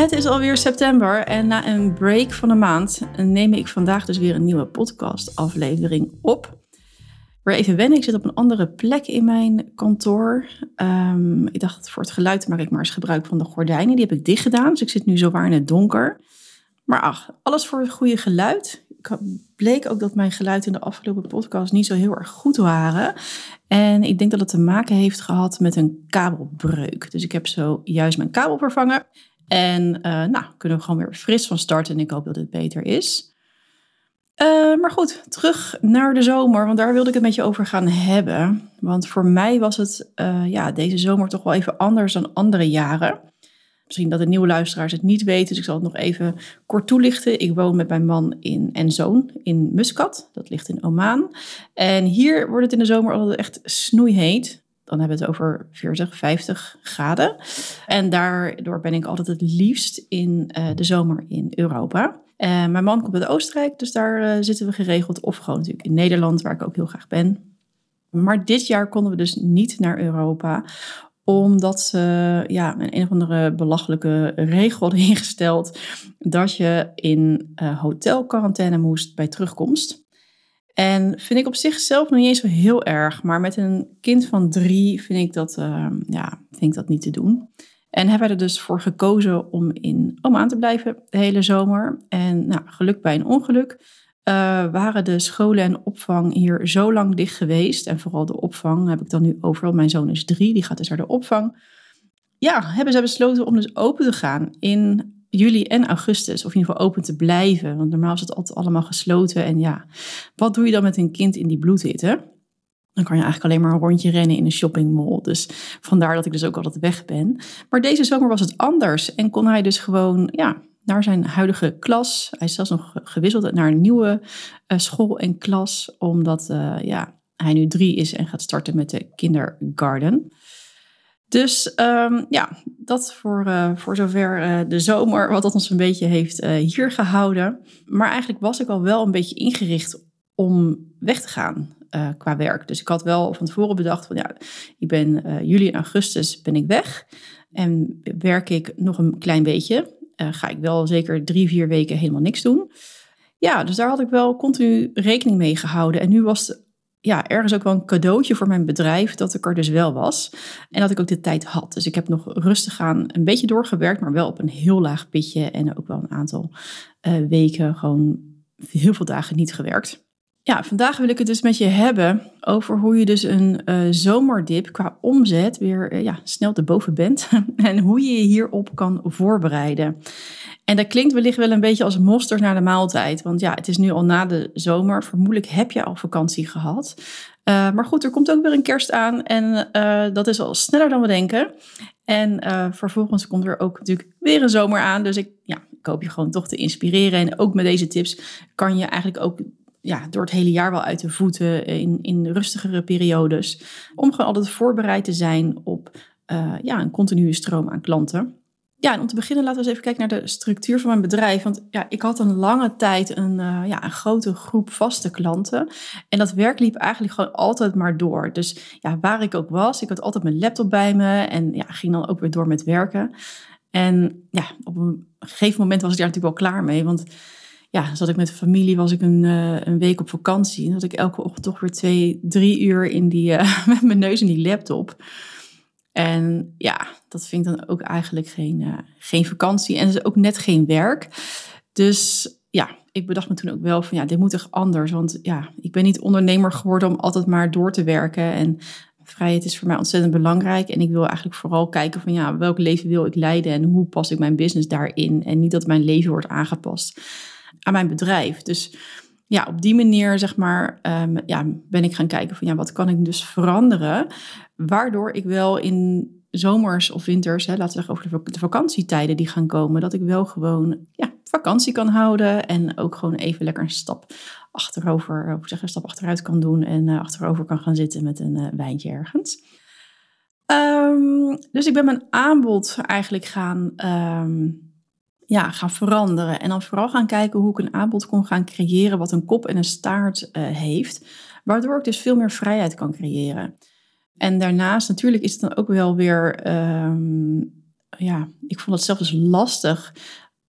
Het is alweer september en na een break van een maand neem ik vandaag dus weer een nieuwe podcast-aflevering op. Weer even wennen, ik zit op een andere plek in mijn kantoor. Um, ik dacht, voor het geluid maak ik maar eens gebruik van de gordijnen. Die heb ik dicht gedaan, dus ik zit nu zo waar in het donker. Maar ach, alles voor het goede geluid. Ik bleek ook dat mijn geluid in de afgelopen podcast niet zo heel erg goed waren. En ik denk dat het te maken heeft gehad met een kabelbreuk. Dus ik heb zo juist mijn kabel vervangen. En uh, nou, kunnen we gewoon weer fris van starten. En ik hoop dat het beter is. Uh, maar goed, terug naar de zomer, want daar wilde ik het met je over gaan hebben. Want voor mij was het uh, ja, deze zomer toch wel even anders dan andere jaren. Misschien dat de nieuwe luisteraars het niet weten, dus ik zal het nog even kort toelichten. Ik woon met mijn man in, en zoon in Muscat, dat ligt in Oman. En hier wordt het in de zomer altijd echt snoeiheet. Dan hebben we het over 40, 50 graden. En daardoor ben ik altijd het liefst in uh, de zomer in Europa. Uh, mijn man komt uit Oostenrijk, dus daar uh, zitten we geregeld. Of gewoon natuurlijk in Nederland, waar ik ook heel graag ben. Maar dit jaar konden we dus niet naar Europa, omdat ze ja, een, een of andere belachelijke regel hadden ingesteld dat je in uh, hotelquarantaine moest bij terugkomst. En vind ik op zichzelf nog niet eens zo heel erg, maar met een kind van drie vind ik dat, uh, ja, vind ik dat niet te doen. En hebben we er dus voor gekozen om in Oman te blijven de hele zomer. En nou, geluk bij een ongeluk uh, waren de scholen en opvang hier zo lang dicht geweest. En vooral de opvang heb ik dan nu overal. Mijn zoon is drie, die gaat dus naar de opvang. Ja, hebben ze besloten om dus open te gaan in juli en augustus. Of in ieder geval open te blijven. Want normaal is het altijd allemaal gesloten. En ja, wat doe je dan met een kind in die bloedhitte? Dan kan je eigenlijk alleen maar een rondje rennen in een shoppingmall. Dus vandaar dat ik dus ook altijd weg ben. Maar deze zomer was het anders. En kon hij dus gewoon ja, naar zijn huidige klas. Hij is zelfs nog gewisseld naar een nieuwe uh, school en klas. Omdat uh, ja, hij nu drie is en gaat starten met de kindergarten. Dus um, ja, dat voor, uh, voor zover uh, de zomer, wat dat ons een beetje heeft uh, hier gehouden. Maar eigenlijk was ik al wel een beetje ingericht om weg te gaan qua werk. Dus ik had wel van tevoren bedacht van ja, ik ben juli en augustus ben ik weg. En werk ik nog een klein beetje. ga ik wel zeker drie, vier weken helemaal niks doen. Ja, dus daar had ik wel continu rekening mee gehouden. En nu was ja, ergens ook wel een cadeautje voor mijn bedrijf dat ik er dus wel was. En dat ik ook de tijd had. Dus ik heb nog rustig aan een beetje doorgewerkt, maar wel op een heel laag pitje. En ook wel een aantal uh, weken gewoon heel veel dagen niet gewerkt. Ja, vandaag wil ik het dus met je hebben over hoe je dus een uh, zomerdip qua omzet weer uh, ja, snel te boven bent. en hoe je je hierop kan voorbereiden. En dat klinkt wellicht wel een beetje als mosterd naar de maaltijd. Want ja, het is nu al na de zomer. Vermoedelijk heb je al vakantie gehad. Uh, maar goed, er komt ook weer een kerst aan. En dat is al sneller dan we denken. En vervolgens komt er ook natuurlijk weer een zomer aan. Dus ik, ja, ik hoop je gewoon toch te inspireren. En ook met deze tips kan je eigenlijk ook ja, door het hele jaar wel uit de voeten in, in rustigere periodes. Om gewoon altijd voorbereid te zijn op ja, een continue stroom aan klanten. Ja, en om te beginnen laten we eens even kijken naar de structuur van mijn bedrijf. Want ja, ik had een lange tijd een, uh, ja, een grote groep vaste klanten. En dat werk liep eigenlijk gewoon altijd maar door. Dus ja, waar ik ook was, ik had altijd mijn laptop bij me en ja, ging dan ook weer door met werken. En ja, op een gegeven moment was ik daar natuurlijk wel klaar mee. Want ja, zat ik met de familie, was ik een, uh, een week op vakantie. En had ik elke ochtend toch weer twee, drie uur in die, uh, met mijn neus in die laptop. En ja, dat vind ik dan ook eigenlijk geen, uh, geen vakantie. En is ook net geen werk. Dus ja, ik bedacht me toen ook wel van ja, dit moet echt anders. Want ja, ik ben niet ondernemer geworden om altijd maar door te werken. En vrijheid is voor mij ontzettend belangrijk. En ik wil eigenlijk vooral kijken van ja, welk leven wil ik leiden en hoe pas ik mijn business daarin. En niet dat mijn leven wordt aangepast aan mijn bedrijf. Dus ja, op die manier zeg maar, ehm, ja, ben ik gaan kijken van ja, wat kan ik dus veranderen, waardoor ik wel in zomers of winters, hè, laten we zeggen over de, vakantietijden die gaan komen, dat ik wel gewoon ja, vakantie kan houden en ook gewoon even lekker een stap achterover, hoe zeg, een stap achteruit kan doen en uh, achterover kan gaan zitten met een uh, wijntje ergens. Um, dus ik ben mijn aanbod eigenlijk gaan um, ja, gaan veranderen. En dan vooral gaan kijken hoe ik een aanbod kon gaan creëren wat een kop en een staart uh, heeft. Waardoor ik dus veel meer vrijheid kan creëren. En daarnaast natuurlijk is het dan ook wel weer, um, ja, ik vond het zelf dus lastig.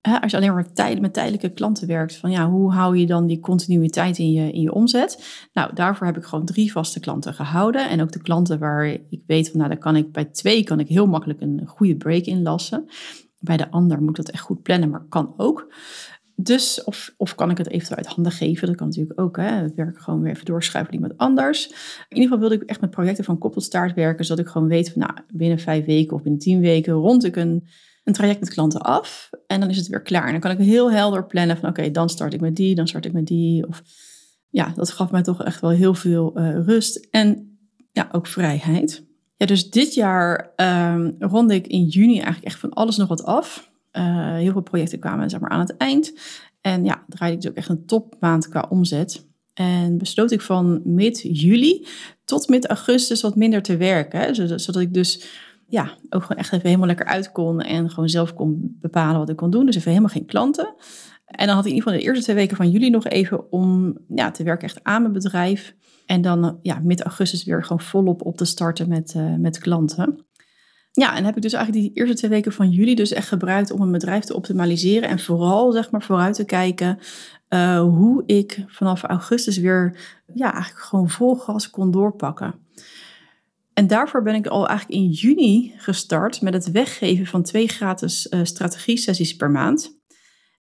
Hè, als je alleen maar met tijdelijke klanten werkt, van ja, hoe hou je dan die continuïteit in je, in je omzet? Nou, daarvoor heb ik gewoon drie vaste klanten gehouden. En ook de klanten waar ik weet van, nou, daar kan ik bij twee kan ik heel makkelijk een goede break inlassen. Bij de ander moet dat echt goed plannen, maar kan ook. Dus, of, of kan ik het eventueel uit handen geven? Dat kan natuurlijk ook. Hè? Het werk gewoon weer even doorschuiven met anders. In ieder geval wilde ik echt met projecten van koppelstaart werken, zodat ik gewoon weet van nou, binnen vijf weken of binnen tien weken rond ik een, een traject met klanten af. En dan is het weer klaar. En dan kan ik heel helder plannen van oké, dan start ik met die, dan start ik met die. Of ja, dat gaf mij toch echt wel heel veel uh, rust en ja, ook vrijheid. Dus dit jaar um, ronde ik in juni eigenlijk echt van alles nog wat af. Uh, heel veel projecten kwamen zeg maar, aan het eind. En ja, draaide ik dus ook echt een topmaand qua omzet. En besloot ik van mid-juli tot mid-augustus wat minder te werken. Zodat ik dus ja, ook gewoon echt even helemaal lekker uit kon. En gewoon zelf kon bepalen wat ik kon doen. Dus even helemaal geen klanten. En dan had ik in ieder geval de eerste twee weken van juli nog even om ja, te werken echt aan mijn bedrijf. En dan ja, mid-augustus weer gewoon volop op te starten met, uh, met klanten. Ja, en heb ik dus eigenlijk die eerste twee weken van juli dus echt gebruikt om een bedrijf te optimaliseren. En vooral zeg maar vooruit te kijken uh, hoe ik vanaf augustus weer ja, eigenlijk gewoon vol gas kon doorpakken. En daarvoor ben ik al eigenlijk in juni gestart met het weggeven van twee gratis uh, strategie-sessies per maand.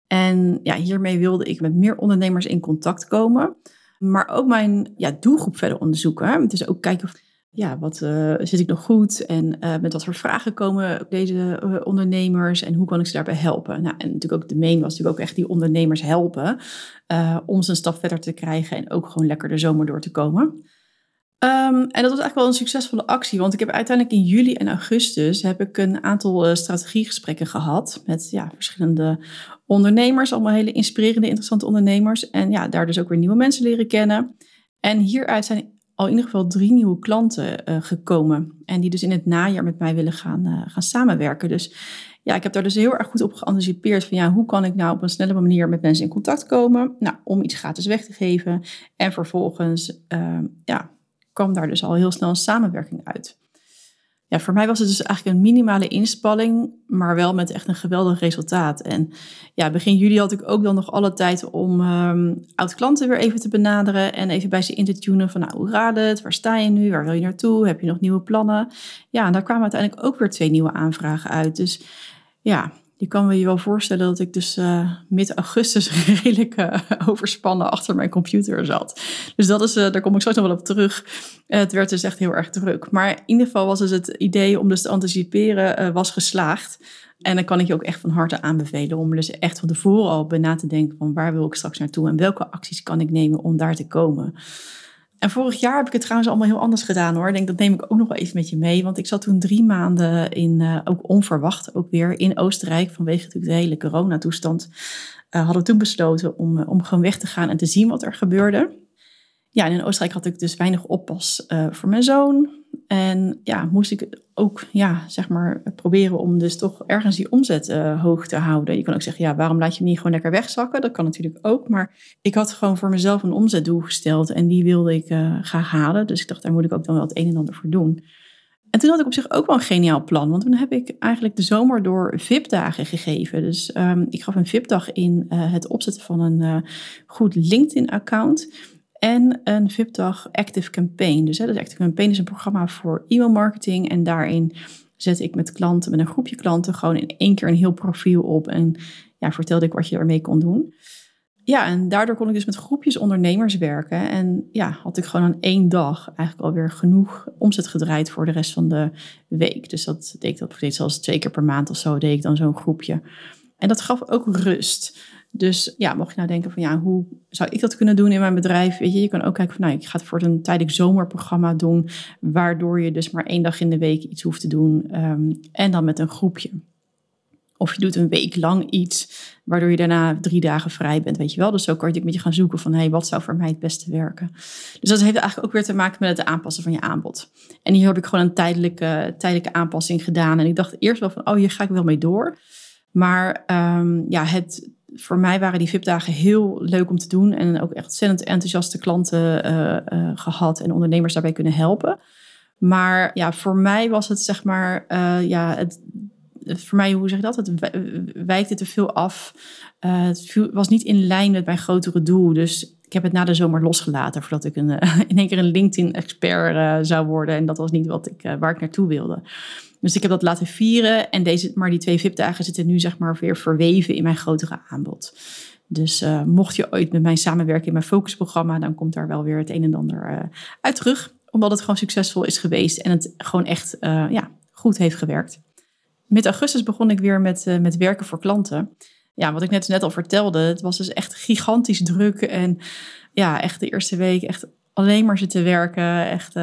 En ja, hiermee wilde ik met meer ondernemers in contact komen. Maar ook mijn ja, doelgroep verder onderzoeken. Dus ook kijken of, ja, wat uh, zit ik nog goed en uh, met wat voor vragen komen deze uh, ondernemers en hoe kan ik ze daarbij helpen. Nou, en natuurlijk ook de main was natuurlijk ook echt die ondernemers helpen om ze een stap verder te krijgen en ook gewoon lekker de zomer door te komen. Um, en dat was eigenlijk wel een succesvolle actie, want ik heb uiteindelijk in juli en augustus heb ik een aantal strategiegesprekken gehad met ja, verschillende ondernemers, allemaal hele inspirerende, interessante ondernemers. En ja, daar dus ook weer nieuwe mensen leren kennen. En hieruit zijn al in ieder geval drie nieuwe klanten uh, gekomen. En die dus in het najaar met mij willen gaan, uh, gaan samenwerken. Dus ja, ik heb daar dus heel erg goed op geanticipeerd van ja, hoe kan ik nou op een snelle manier met mensen in contact komen? Nou, om iets gratis weg te geven. En vervolgens, uh, ja, kwam daar dus al heel snel een samenwerking uit ja, voor mij was het dus eigenlijk een minimale inspanning, maar wel met echt een geweldig resultaat. En ja, begin juli had ik ook dan nog alle tijd om um, oud-klanten weer even te benaderen en even bij ze in te tunen van, nou, hoe gaat het? Waar sta je nu? Waar wil je naartoe? Heb je nog nieuwe plannen? Ja, en daar kwamen uiteindelijk ook weer twee nieuwe aanvragen uit. Dus ja, je kan me je wel voorstellen dat ik dus uh, mid-augustus redelijk uh, overspannen achter mijn computer zat. Dus dat is, uh, daar kom ik straks nog wel op terug. het werd dus echt heel erg druk. Maar in ieder geval was dus het idee om dus te anticiperen was geslaagd. En dan kan ik je ook echt van harte aanbevelen om dus echt van tevoren al bij na te denken van waar wil ik straks naartoe en welke acties kan ik nemen om daar te komen. En vorig jaar heb ik het trouwens allemaal heel anders gedaan hoor. Denk, dat neem ik ook nog wel even met je mee. Want ik zat toen drie maanden in, uh, ook onverwacht, ook weer in Oostenrijk. Vanwege natuurlijk de hele coronatoestand. Uh, hadden we toen besloten om, uh, om gewoon weg te gaan en te zien wat er gebeurde. Ja, en in Oostenrijk had ik dus weinig oppas voor mijn zoon. En ja, moest ik ook, ja, zeg maar, proberen om dus toch ergens die omzet uh, hoog te houden. Je kan ook zeggen, ja, waarom laat je hem niet gewoon lekker wegzakken? Dat kan natuurlijk ook. Maar ik had gewoon voor mezelf een omzetdoel gesteld en die wilde ik uh, gaan halen. Dus ik dacht, daar moet ik ook dan wel het een en ander voor doen. En toen had ik op zich ook wel een geniaal plan. Want toen heb ik eigenlijk de zomer door VIP-dagen gegeven. Dus um, ik gaf een VIP-dag in uh, het opzetten van een goed LinkedIn-account. En een VIP-dag Active Campaign. Dus, hè, Active Campaign is een programma voor e-mail marketing. En daarin zet ik met klanten, met een groepje klanten, gewoon in één keer een heel profiel op. En ja, vertelde ik wat je ermee kon doen. Ja, en daardoor kon ik dus met groepjes ondernemers werken. En ja, had ik gewoon aan één dag eigenlijk alweer genoeg omzet gedraaid voor de rest van de week. Dus dat deed ik dat deed zelfs twee keer per maand of zo, deed ik dan zo'n groepje. En dat gaf ook rust. Dus ja, mocht je nou denken van ja, hoe zou ik dat kunnen doen in mijn bedrijf? Weet je, je kan ook kijken van nou, ik ga het voor een tijdelijk zomerprogramma doen, waardoor je dus maar één dag in de week iets hoeft te doen ehm, en dan met een groepje. Of je doet een week lang iets, waardoor je daarna drie dagen vrij bent, weet je wel. Dus zo kan je met je gaan zoeken van, hé, hey, wat zou voor mij het beste werken? Dus dat heeft eigenlijk ook weer te maken met het aanpassen van je aanbod. En hier heb ik gewoon een tijdelijke, tijdelijke aanpassing gedaan. En ik dacht eerst wel van, oh, hier ga ik wel mee door. Maar um, ja, het, voor mij waren die VIP-dagen heel leuk om te doen. En ook echt ontzettend enthousiaste klanten uh, uh, gehad en ondernemers daarbij kunnen helpen. Maar ja, voor mij was het zeg maar, uh, ja, het, voor mij, hoe zeg je dat? Het wijkte te veel af. Het was niet in lijn met mijn grotere doel. Dus ik heb het na de zomer losgelaten voordat ik een, in één keer een LinkedIn-expert zou worden. En dat was niet wat ik, waar ik naartoe wilde. Dus ik heb dat laten vieren. En deze, maar die twee VIP-dagen zitten nu zeg maar weer verweven in mijn grotere aanbod. Dus mocht je ooit met mij samenwerken in mijn focusprogramma, dan komt daar wel weer het een en ander uit terug. Omdat het gewoon succesvol is geweest en het gewoon echt ja, goed heeft gewerkt. Mid augustus begon ik weer met, met werken voor klanten. Ja, wat ik net, net al vertelde, het was dus echt gigantisch druk. En ja, echt de eerste week echt alleen maar zitten werken, echt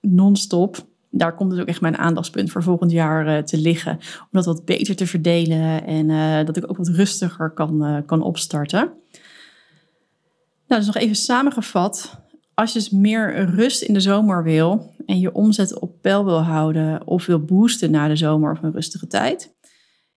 non-stop. Daar komt dus ook echt mijn aandachtspunt voor volgend jaar uh, te liggen. Om dat wat beter te verdelen en dat ik ook wat rustiger kan, kan opstarten. Nou, dus nog even samengevat als je dus meer rust in de zomer wil en je omzet op peil wil houden of wil boosten na de zomer of een rustige tijd,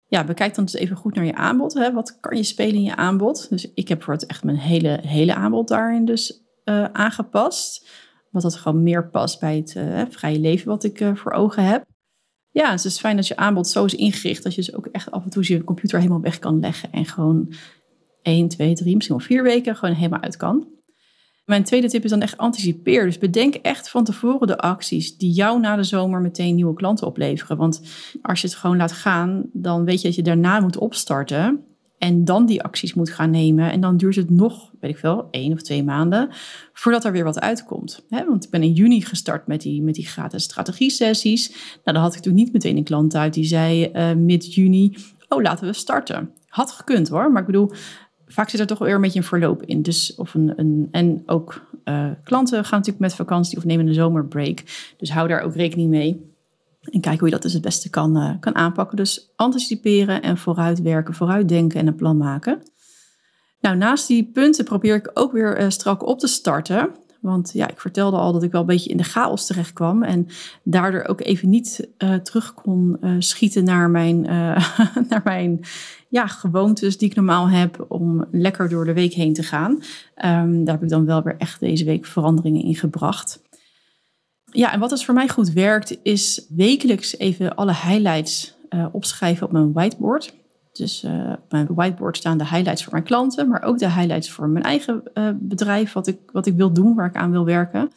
ja, bekijk dan dus even goed naar je aanbod. Hè. Wat kan je spelen in je aanbod? Dus ik heb voor het echt mijn hele, hele aanbod daarin dus aangepast. Wat dat gewoon meer past bij het uh, vrije leven wat ik uh, voor ogen heb. Ja, het is fijn dat je aanbod zo is ingericht dat je dus ook echt af en toe je computer helemaal weg kan leggen en gewoon 1, 2, 3, misschien wel vier weken gewoon helemaal uit kan. Mijn tweede tip is dan echt anticipeer. Dus bedenk echt van tevoren de acties die jou na de zomer meteen nieuwe klanten opleveren. Want als je het gewoon laat gaan, dan weet je dat je daarna moet opstarten. En dan die acties moet gaan nemen. En dan duurt het nog, weet ik veel, één of twee maanden voordat er weer wat uitkomt. want ik ben in juni gestart met die, met die gratis strategie-sessies. Nou, dan had ik toen niet meteen een klant uit die zei uh, mid-juni: Oh, laten we starten. Had gekund hoor, maar ik bedoel, vaak zit er toch weer een beetje een verloop in. Dus of een, een, en ook uh, klanten gaan natuurlijk met vakantie of nemen een zomerbreak. Dus hou daar ook rekening mee. En kijk hoe je dat dus het beste kan, uh, kan aanpakken. Dus anticiperen en vooruitwerken, vooruitdenken en een plan maken. Nou, naast die punten probeer ik ook weer uh, strak op te starten. Want ja, ik vertelde al dat ik wel een beetje in de chaos terecht kwam. En daardoor ook even niet uh, terug kon schieten naar mijn, naar mijn ja, gewoontes die ik normaal heb om lekker door de week heen te gaan. Um, daar heb ik dan wel weer echt deze week veranderingen in gebracht. Ja, en wat dus voor mij goed werkt, is wekelijks even alle highlights opschrijven op mijn whiteboard. Dus uh, op mijn whiteboard staan de highlights voor mijn klanten, maar ook de highlights voor mijn eigen uh, bedrijf, wat ik, wat ik wil doen, waar ik aan wil werken.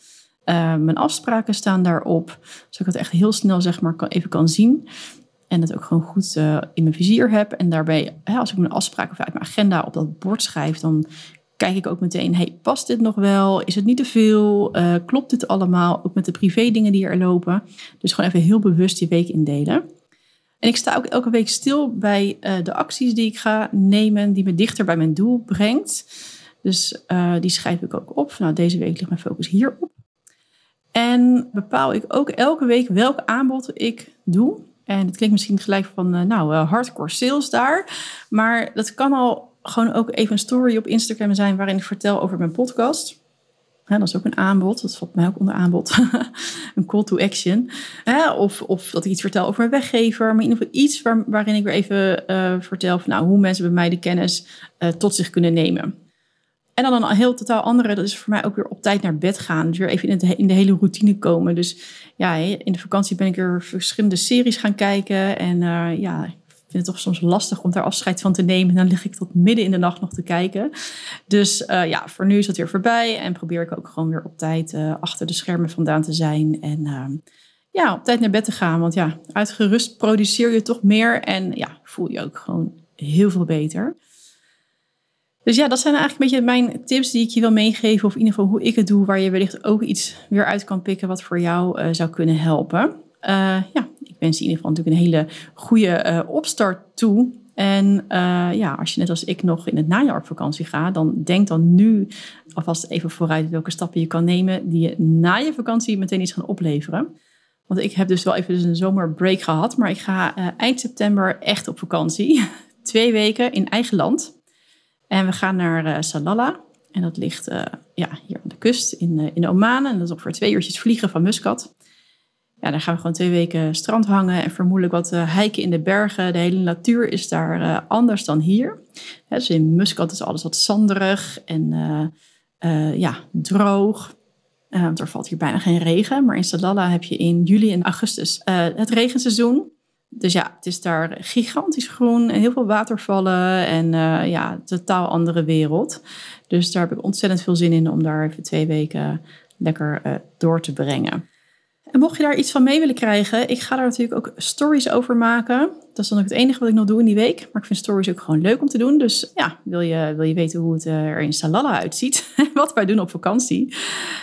Mijn afspraken staan daarop, zodat ik het echt heel snel zeg maar even kan zien. En het ook gewoon goed in mijn vizier heb. En daarbij, hè, als ik mijn afspraak of uit mijn agenda op dat bord schrijf, dan kijk ik ook meteen, hey, past dit nog wel? Is het niet te veel? klopt dit allemaal? Ook met de privé dingen die er lopen. Dus gewoon even heel bewust die week indelen. En ik sta ook elke week stil bij uh, de acties die ik ga nemen, die me dichter bij mijn doel brengt. Dus uh, die schrijf ik ook op. Nou, deze week ligt mijn focus hierop. En bepaal ik ook elke week welk aanbod ik doe. En het klinkt misschien gelijk van, nou, hardcore sales daar. Maar dat kan al gewoon ook even een story op Instagram zijn waarin ik vertel over mijn podcast. Dat is ook een aanbod. Dat valt mij ook onder aanbod. een call to action. of, of dat ik iets vertel over mijn weggever. Maar in ieder geval iets waar, waarin ik weer even uh, vertel van, nou, hoe mensen bij mij de kennis uh, tot zich kunnen nemen. En dan een heel totaal andere, dat is voor mij ook weer op tijd naar bed gaan. Dus weer even in, in de hele routine komen. Dus ja, in de vakantie ben ik er verschillende series gaan kijken. En uh, ja, vind het toch soms lastig om daar afscheid van te nemen. En dan lig ik tot midden in de nacht nog te kijken. Dus uh, ja, voor nu is het weer voorbij. En probeer ik ook gewoon weer op tijd uh, achter de schermen vandaan te zijn. En uh, ja, op tijd naar bed te gaan. Want ja, uitgerust produceer je toch meer. En ja, voel je ook gewoon heel veel beter. Dus ja, dat zijn eigenlijk een beetje mijn tips die ik je wil meegeven. Of in ieder geval hoe ik het doe. Waar je wellicht ook iets weer uit kan pikken wat voor jou zou kunnen helpen. ja, wens je in ieder geval natuurlijk een hele goede uh, opstart toe. En ja, als je net als ik nog in het najaar op vakantie gaat, dan denk dan nu alvast even vooruit welke stappen je kan nemen die je na je vakantie meteen iets gaan opleveren. Want ik heb dus wel even een zomerbreak gehad, maar ik ga eind september echt op vakantie. Twee weken in eigen land. En we gaan naar uh. En dat ligt ja, hier aan de kust in, in Oman. En dat is ongeveer twee uurtjes vliegen van Muscat. Ja, daar gaan we gewoon twee weken strand hangen en vermoedelijk wat hiken in de bergen. De hele natuur is daar anders dan hier. dus in Muscat is alles wat zanderig en ja, droog. want er valt hier bijna geen regen. Maar in Salalah heb je in juli en augustus het regenseizoen. Dus ja, het is daar gigantisch groen, heel veel watervallen en uh, ja, totaal andere wereld. Dus daar heb ik ontzettend veel zin in om daar even twee weken lekker door te brengen. En mocht je daar iets van mee willen krijgen, ik ga daar natuurlijk ook stories over maken. Dat is dan ook het enige wat ik nog doe in die week. Maar ik vind stories ook gewoon leuk om te doen. Dus ja, wil je, wil je weten hoe het er in Salala uitziet, wat wij doen op vakantie,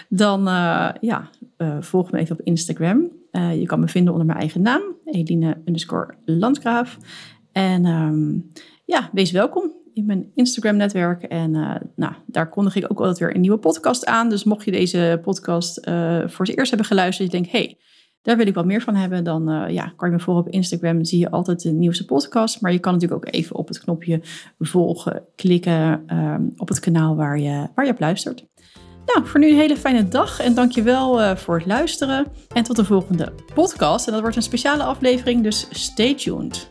dan uh, ja, volg me even op Instagram. Je kan me vinden onder mijn eigen naam, Eline underscore Landgraaf. En um, ja, wees welkom mijn Instagram-netwerk. En uh, nou, daar kondig ik ook altijd weer een nieuwe podcast aan. Dus mocht je deze podcast uh, voor het eerst hebben geluisterd, je denkt, hey, daar wil ik wat meer van hebben, dan uh, ja, kan je me volgen op Instagram. zie je altijd de nieuwste podcast. Maar je kan natuurlijk ook even op het knopje volgen klikken um, op het kanaal waar je, waar je op luistert. Nou, voor nu een hele fijne dag en dankjewel uh, voor het luisteren. En tot de volgende podcast. En dat wordt een speciale aflevering, dus stay tuned.